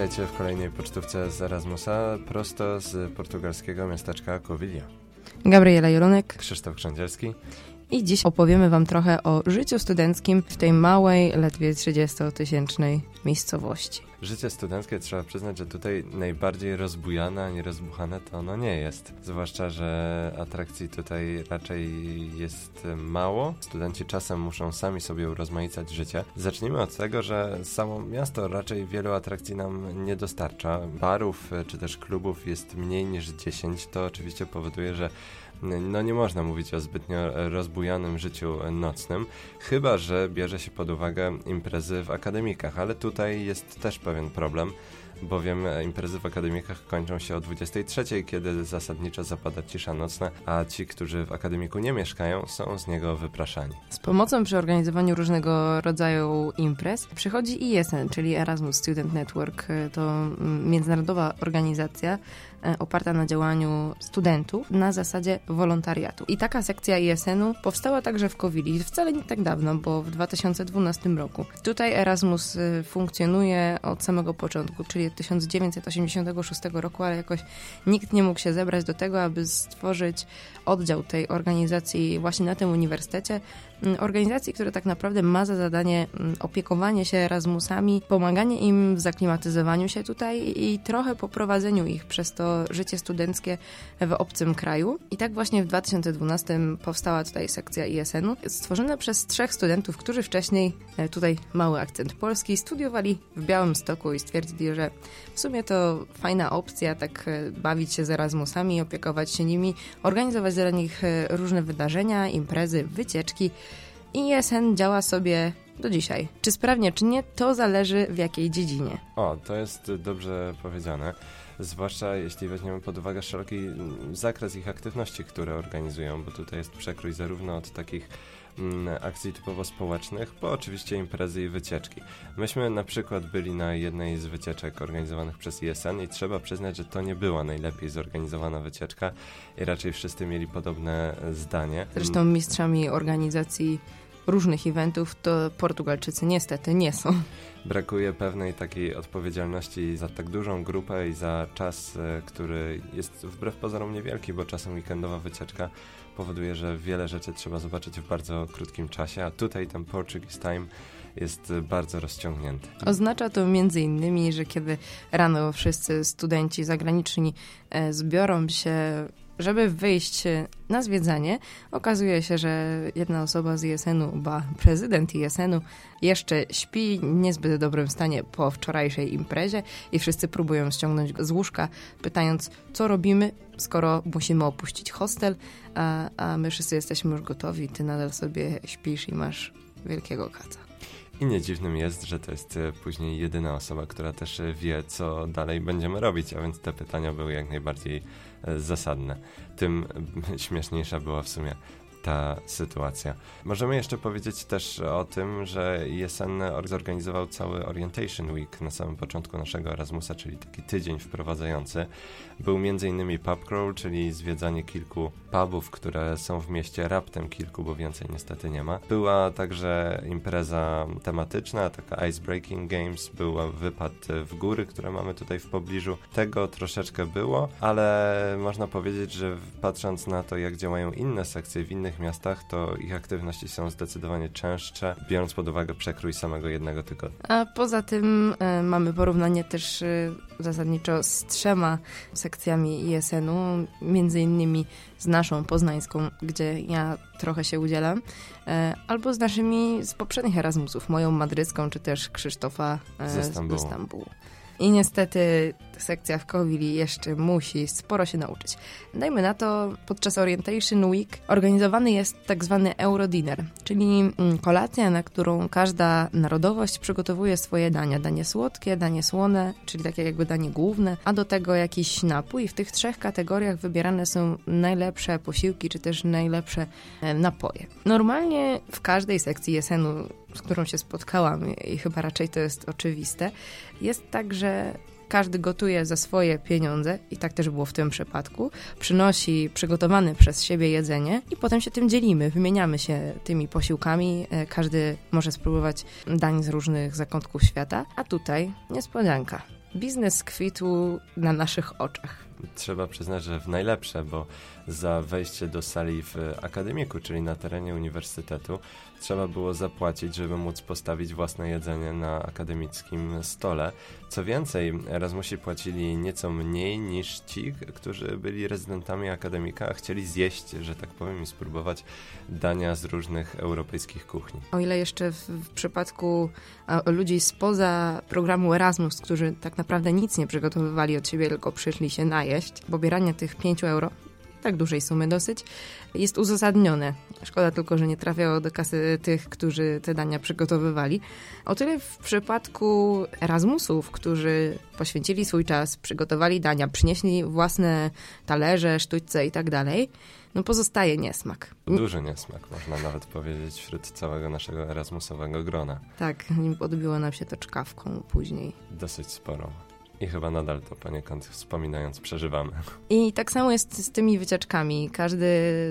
Witajcie w kolejnej pocztówce z Erasmusa, prosto z portugalskiego miasteczka Covilha. Gabriela Jelonek Krzysztof Krzędzielski. I dziś opowiemy Wam trochę o życiu studenckim w tej małej, ledwie 30-tysięcznej miejscowości. Życie studenckie trzeba przyznać, że tutaj najbardziej rozbujane, a nie rozbuchane to ono nie jest. Zwłaszcza, że atrakcji tutaj raczej jest mało. Studenci czasem muszą sami sobie urozmaicać życie. Zacznijmy od tego, że samo miasto raczej wielu atrakcji nam nie dostarcza. Barów czy też klubów jest mniej niż 10. To oczywiście powoduje, że no nie można mówić o zbytnio rozbujanym życiu nocnym, chyba że bierze się pod uwagę imprezy w akademikach, ale tutaj jest też pewien problem, bowiem imprezy w akademikach kończą się o 23, kiedy zasadniczo zapada cisza nocna, a ci, którzy w akademiku nie mieszkają, są z niego wypraszani. Z pomocą przy organizowaniu różnego rodzaju imprez przychodzi ISN, czyli Erasmus Student Network. To mm, międzynarodowa organizacja oparta na działaniu studentów na zasadzie wolontariatu. I taka sekcja ISN-u powstała także w Kowili, wcale nie tak dawno, bo w 2012 roku. Tutaj Erasmus y, funkcjonuje od samego początku, czyli od 1986 roku, ale jakoś nikt nie mógł się zebrać do tego, aby stworzyć oddział tej organizacji właśnie na tym uniwersytecie. Mm, Organizacji, która tak naprawdę ma za zadanie mm, opiekowanie się Erasmusami, pomaganie im w zaklimatyzowaniu się tutaj i trochę poprowadzeniu ich przez to życie studenckie w obcym kraju. I tak właśnie w 2012 powstała tutaj sekcja ISN-u, stworzona przez trzech studentów, którzy wcześniej, e, tutaj mały akcent polski, studiowali w Białymstoku i stwierdzili, że w sumie to fajna opcja, tak e, bawić się z Erasmusami, opiekować się nimi, organizować dla nich e, różne wydarzenia, imprezy, wycieczki. I ISN działa sobie do dzisiaj. Czy sprawnie, czy nie, to zależy w jakiej dziedzinie. O, to jest dobrze powiedziane. Zwłaszcza jeśli weźmiemy pod uwagę szeroki zakres ich aktywności, które organizują, bo tutaj jest przekrój zarówno od takich mm, akcji typowo społecznych, po oczywiście imprezy i wycieczki. Myśmy na przykład byli na jednej z wycieczek organizowanych przez ISN i trzeba przyznać, że to nie była najlepiej zorganizowana wycieczka i raczej wszyscy mieli podobne zdanie. Zresztą mistrzami organizacji różnych eventów to Portugalczycy niestety nie są. brakuje pewnej takiej odpowiedzialności za tak dużą grupę i za czas, e, który jest wbrew pozorom niewielki, bo czasem weekendowa wycieczka powoduje, że wiele rzeczy trzeba zobaczyć w bardzo krótkim czasie, a tutaj ten Portuguese Time jest bardzo rozciągnięty. Oznacza to między innymi, że kiedy rano wszyscy studenci zagraniczni e, zbiorą się, żeby wyjść na zwiedzanie, okazuje się, że jedna osoba z ISN-u, ba prezydent ISN-u, jeszcze śpi w niezbyt dobrym stanie po wczorajszej imprezie i wszyscy próbują ściągnąć go z łóżka, pytając, co robimy, skoro musimy opuścić hostel, a, a my wszyscy jesteśmy już gotowi, ty nadal sobie śpisz i masz wielkiego kaca. I nie dziwnym jest, że to jest e, później jedyna osoba, która też e, wie, co dalej będziemy robić, a więc te pytania były jak najbardziej e, zasadne. Tym śmieszniejsza była w sumie ta sytuacja. Możemy jeszcze powiedzieć też o tym, że ISN zorganizował cały Orientation Week na samym początku naszego Erasmusa, czyli taki tydzień wprowadzający. Był m.in. pub crawl, czyli zwiedzanie kilku pubów, które są w mieście, raptem kilku, bo więcej niestety nie ma. Była także impreza tematyczna, taka Icebreaking Games, był wypad w góry, które mamy tutaj w pobliżu. Tego troszeczkę było, ale można powiedzieć, że patrząc na to, jak działają inne sekcje w innych miastach, to ich aktywności są zdecydowanie częstsze, biorąc pod uwagę przekrój samego jednego tygodnia. A poza tym e, mamy porównanie też e, zasadniczo z trzema sekcjami ISN-u, między innymi z naszą poznańską, gdzie ja trochę się udzielam, e, albo z naszymi z poprzednich Erasmusów, moją madrycką, czy też Krzysztofa z Stambułu. I niestety sekcja w Kowili jeszcze musi sporo się nauczyć. Dajmy na to, podczas Orientation Week organizowany jest tak zwany Eurodinner, czyli mm, kolacja, na którą każda narodowość przygotowuje swoje dania. Danie słodkie, danie słone, czyli takie jakby danie główne, a do tego jakiś napój. W tych trzech kategoriach wybierane są najlepsze posiłki, czy też najlepsze e, napoje. Normalnie w każdej sekcji jesenu z którą się spotkałam i chyba raczej to jest oczywiste, jest tak, że każdy gotuje za swoje pieniądze i tak też było w tym przypadku. Przynosi przygotowane przez siebie jedzenie i potem się tym dzielimy, wymieniamy się tymi posiłkami. E, każdy może spróbować dań z różnych zakątków świata, a tutaj niespodzianka. Biznes kwitł na naszych oczach. Trzeba przyznać, że w najlepsze, bo za wejście do sali w akademiku, czyli na terenie uniwersytetu, trzeba było zapłacić, żeby móc postawić własne jedzenie na akademickim stole. Co więcej, Erasmusi płacili nieco mniej niż ci, którzy byli rezydentami akademika, a chcieli zjeść, że tak powiem, i spróbować dania z różnych europejskich kuchni. O ile jeszcze w, w przypadku ludzi spoza programu Erasmus, którzy tak naprawdę nic nie przygotowywali od siebie, tylko przyszli się najeść, pobieranie tych 5 euro tak dużej sumy dosyć, jest uzasadnione. Szkoda tylko, że nie trafiało do kasy tych, którzy te dania przygotowywali. O tyle w przypadku Erasmusów, którzy poświęcili swój czas, przygotowali dania, przynieśli własne talerze, sztućce i tak dalej, no pozostaje niesmak. Duży niesmak, można nawet powiedzieć, wśród całego naszego Erasmusowego grona. Tak, nim odbiło nam się to czkawką później. Dosyć sporo. I chyba nadal to poniekąd wspominając przeżywamy. I tak samo jest z tymi wycieczkami. Każdy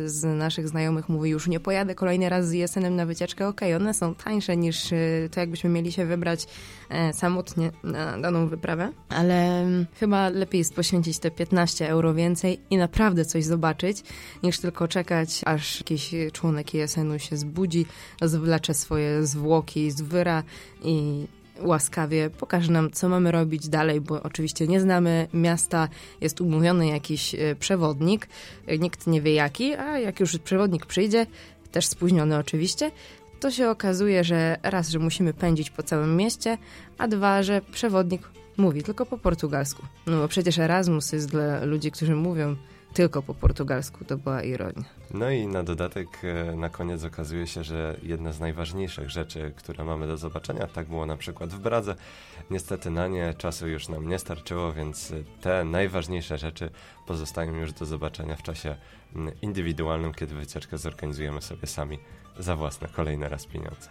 z naszych znajomych mówi już nie pojadę kolejny raz z Jesenem na wycieczkę. Okej, okay, one są tańsze niż y, to jakbyśmy mieli się wybrać e, samotnie na daną wyprawę, ale mm, chyba lepiej jest poświęcić te 15 euro więcej i naprawdę coś zobaczyć, niż tylko czekać, aż jakiś członek Jesenu się zbudzi, zwlecze swoje zwłoki z wyra i łaskawie. Pokaże nam, co mamy robić dalej, bo oczywiście nie znamy miasta, jest umówiony jakiś e, przewodnik, nikt nie wie jaki, a jak już przewodnik przyjdzie, też spóźniony oczywiście, to się okazuje, że raz, że musimy pędzić po całym mieście, a dwa, że przewodnik mówi tylko po portugalsku. No bo przecież Erasmus jest dla ludzi, którzy mówią tylko po portugalsku, to była ironia. No i na dodatek e, na koniec okazuje się, że jedna z najważniejszych rzeczy, które mamy do zobaczenia, tak było na przykład w Bradze, niestety na nie czasu już nam nie starczyło, więc te najważniejsze rzeczy pozostają już do zobaczenia w czasie indywidualnym, kiedy wycieczkę zorganizujemy sobie sami za własne kolejny raz pieniądze.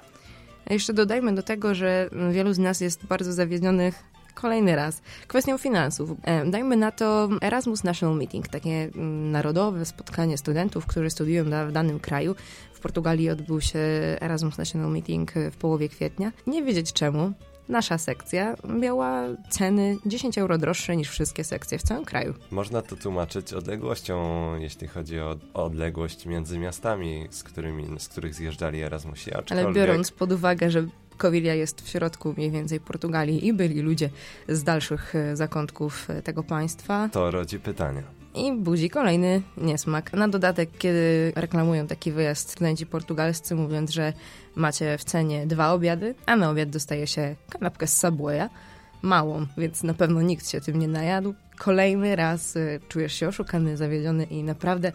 A jeszcze dodajmy do tego, że wielu z nas jest bardzo zawiedzionych kolejny raz kwestią finansów. E, dajmy na to Erasmus National Meeting, takie mm, narodowe spotkanie studentów, którzy studiują w danym kraju. W Portugalii odbył się Erasmus National Meeting w połowie kwietnia. Nie wiedzieć czemu, nasza sekcja miała ceny 10 euro droższe niż wszystkie sekcje w całym kraju. Można to tłumaczyć odległością, jeśli chodzi o odległość między miastami, z, którymi, z których zjeżdżali Erasmusi. Aczkolwiek... Ale biorąc pod uwagę, że Covilia jest w środku mniej więcej Portugalii i byli ludzie z dalszych e, zakątków e, tego państwa. To rodzi pytania. I budzi kolejny niesmak. Na dodatek, kiedy reklamują taki wyjazd studenci portugalscy, mówiąc, że macie w cenie dwa obiady, a na obiad dostaje się kanapkę z Subwaya, małą, więc na pewno nikt się tym nie najadł. Kolejny raz e, czujesz się oszukany, zawiedziony i naprawdę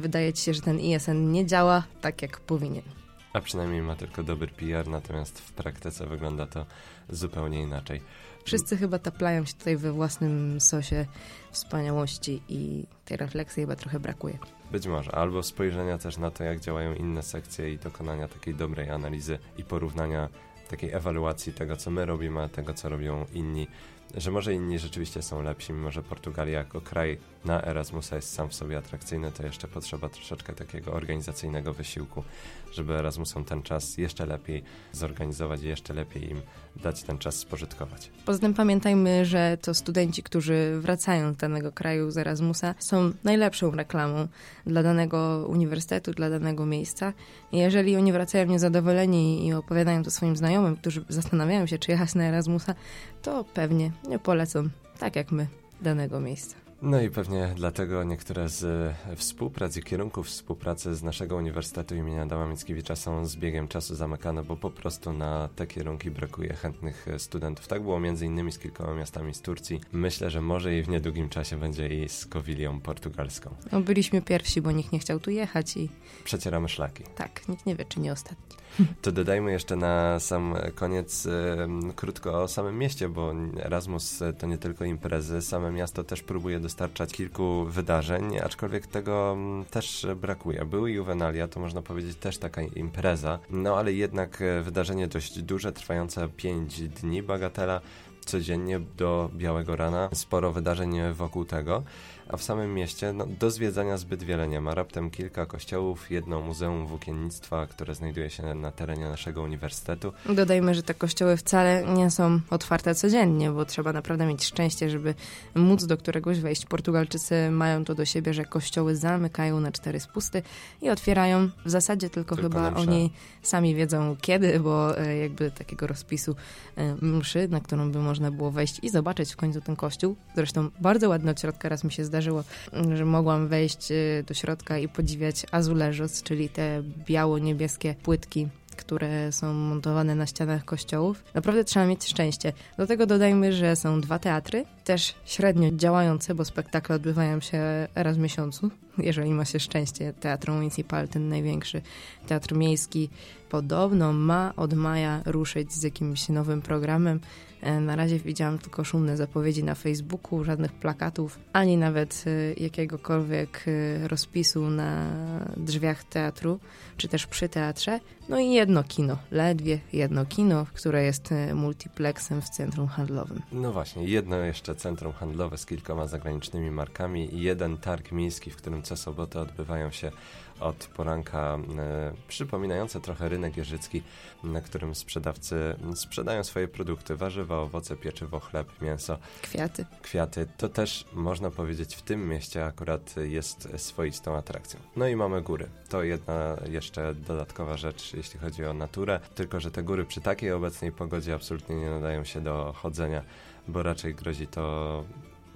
wydaje ci się, że ten ISN nie działa tak, jak powinien. A przynajmniej ma tylko dobry PR, natomiast w praktyce wygląda to zupełnie inaczej. Wszyscy chyba taplają się tutaj we własnym sosie wspaniałości i tej refleksji chyba trochę brakuje. Być może, albo spojrzenia też na to, jak działają inne sekcje i dokonania takiej dobrej analizy i porównania takiej ewaluacji tego, co my robimy, a tego, co robią inni że może inni rzeczywiście są lepsi, mimo że Portugalia jako kraj na Erasmusa jest sam w sobie atrakcyjny, to jeszcze potrzeba troszeczkę takiego organizacyjnego wysiłku, żeby Erasmusom ten czas jeszcze lepiej zorganizować i jeszcze lepiej im dać ten czas spożytkować. Poza tym pamiętajmy, że to studenci, którzy wracają z danego kraju z Erasmusa, są najlepszą reklamą dla danego uniwersytetu, dla danego miejsca. Jeżeli oni wracają niezadowoleni i opowiadają to swoim znajomym, którzy zastanawiają się, czy jechać na Erasmusa, to pewnie nie polecą, tak jak my, danego miejsca. No i pewnie dlatego niektóre z e, współprac i kierunków współpracy z naszego Uniwersytetu imienia Adama Mickiewicza są z biegiem czasu zamykane, bo po prostu na te kierunki brakuje chętnych e, studentów. Tak było między innymi z kilkoma miastami z Turcji. Myślę, że może i w niedługim czasie będzie i z Kowilią portugalską. No, byliśmy pierwsi, bo nikt nie chciał tu jechać i... Przecieramy szlaki. Tak, nikt nie wie, czy nie ostatni. To dodajmy jeszcze na sam koniec krótko o samym mieście, bo Erasmus to nie tylko imprezy, same miasto też próbuje dostarczać kilku wydarzeń, aczkolwiek tego też brakuje. Były Juvenalia, to można powiedzieć też taka impreza, no ale jednak e, wydarzenie dość duże, trwające 5 dni, bagatela codziennie do białego rana, sporo wydarzeń wokół tego a w samym mieście no, do zwiedzania zbyt wiele nie ma. Raptem kilka kościołów, jedno muzeum włókiennictwa, które znajduje się na terenie naszego uniwersytetu. Dodajmy, że te kościoły wcale nie są otwarte codziennie, bo trzeba naprawdę mieć szczęście, żeby móc do któregoś wejść. Portugalczycy mają to do siebie, że kościoły zamykają na cztery spusty i otwierają w zasadzie tylko, tylko chyba oni sami wiedzą kiedy, bo e, jakby takiego rozpisu e, mszy, na którą by można było wejść i zobaczyć w końcu ten kościół. Zresztą bardzo ładny od środka raz mi się zdarzyło zdarzyło, że mogłam wejść y, do środka i podziwiać azulejos, czyli te biało-niebieskie płytki które są montowane na ścianach kościołów. Naprawdę trzeba mieć szczęście. Do tego dodajmy, że są dwa teatry, też średnio działające, bo spektakle odbywają się raz w miesiącu, jeżeli ma się szczęście. Teatr Municipal, ten największy teatr miejski, podobno ma od maja ruszyć z jakimś nowym programem. E, na razie widziałam tylko szumne zapowiedzi na Facebooku, żadnych plakatów, ani nawet e, jakiegokolwiek e, rozpisu na drzwiach teatru, czy też przy teatrze. No i jedno kino, ledwie jedno kino, które jest multiplexem w centrum handlowym. No właśnie, jedno jeszcze centrum handlowe z kilkoma zagranicznymi markami i jeden targ miejski, w którym co sobotę odbywają się od poranka, e, przypominające trochę rynek jeżycki, na którym sprzedawcy sprzedają swoje produkty, warzywa, owoce, pieczywo, chleb, mięso. Kwiaty. Kwiaty. To też można powiedzieć w tym mieście akurat jest swoistą atrakcją. No i mamy góry. To jedna jeszcze dodatkowa rzecz, jeśli chodzi o naturę, tylko że te góry przy takiej obecnej pogodzie absolutnie nie nadają się do chodzenia, bo raczej grozi to,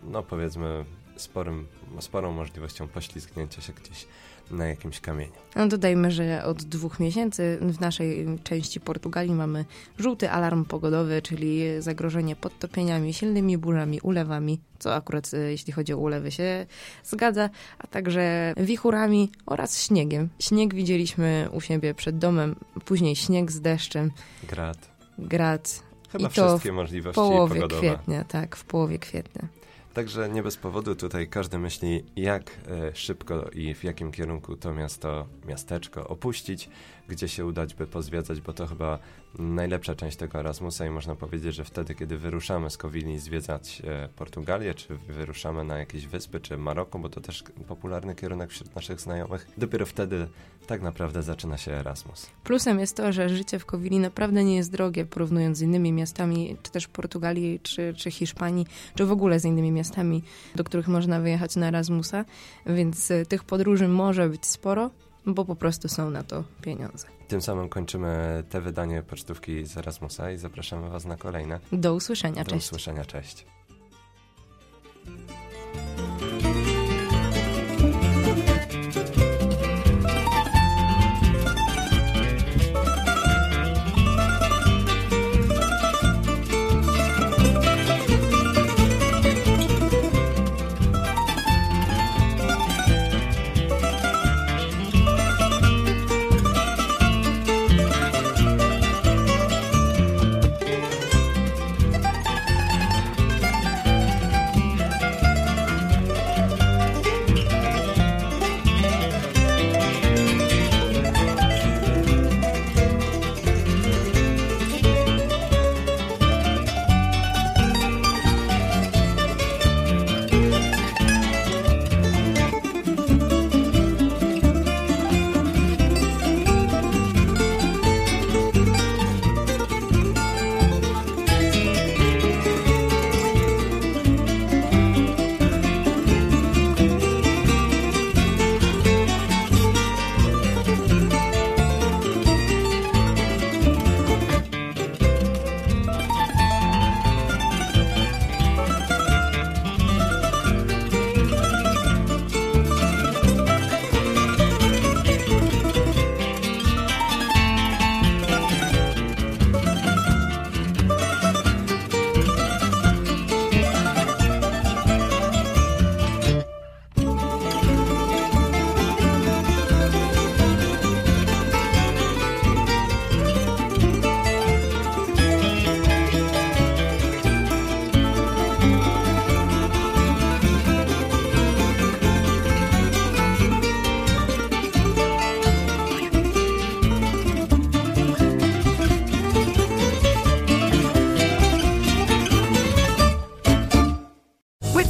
no powiedzmy, sporym, sporą możliwością poślizgnięcia się gdzieś na jakimś kamieniu. No dodajmy, że od dwóch miesięcy w naszej części Portugalii mamy żółty alarm pogodowy, czyli zagrożenie podtopieniami, silnymi burzami, ulewami, co akurat e, jeśli chodzi o ulewy się zgadza, a także wichurami oraz śniegiem. Śnieg widzieliśmy u siebie przed domem, później śnieg z deszczem. Grad. Grad. Chyba I wszystkie możliwości w połowie pogodowe. kwietnia, tak, w połowie kwietnia. Także nie bez powodu tutaj każdy myśli, jak e, szybko i w jakim kierunku to miasto, miasteczko opuścić, gdzie się udać, by pozwiedzać, bo to chyba najlepsza część tego Erasmusa i można powiedzieć, że wtedy, kiedy wyruszamy z Kowili zwiedzać e, Portugalię, czy wyruszamy na jakieś wyspy, czy Maroko, bo to też popularny kierunek wśród naszych znajomych, dopiero wtedy tak naprawdę zaczyna się Erasmus. Plusem jest to, że życie w Kowili naprawdę nie jest drogie, porównując z innymi miastami, czy też Portugalii, czy, czy Hiszpanii, czy w ogóle z innymi miastami, do których można wyjechać na Erasmusa, więc e, tych podróży może być sporo, bo po prostu są na to pieniądze. Tym samym kończymy te wydanie pocztówki z Erasmusa i zapraszamy Was na kolejne. Do usłyszenia, Do cześć. Do usłyszenia, cześć.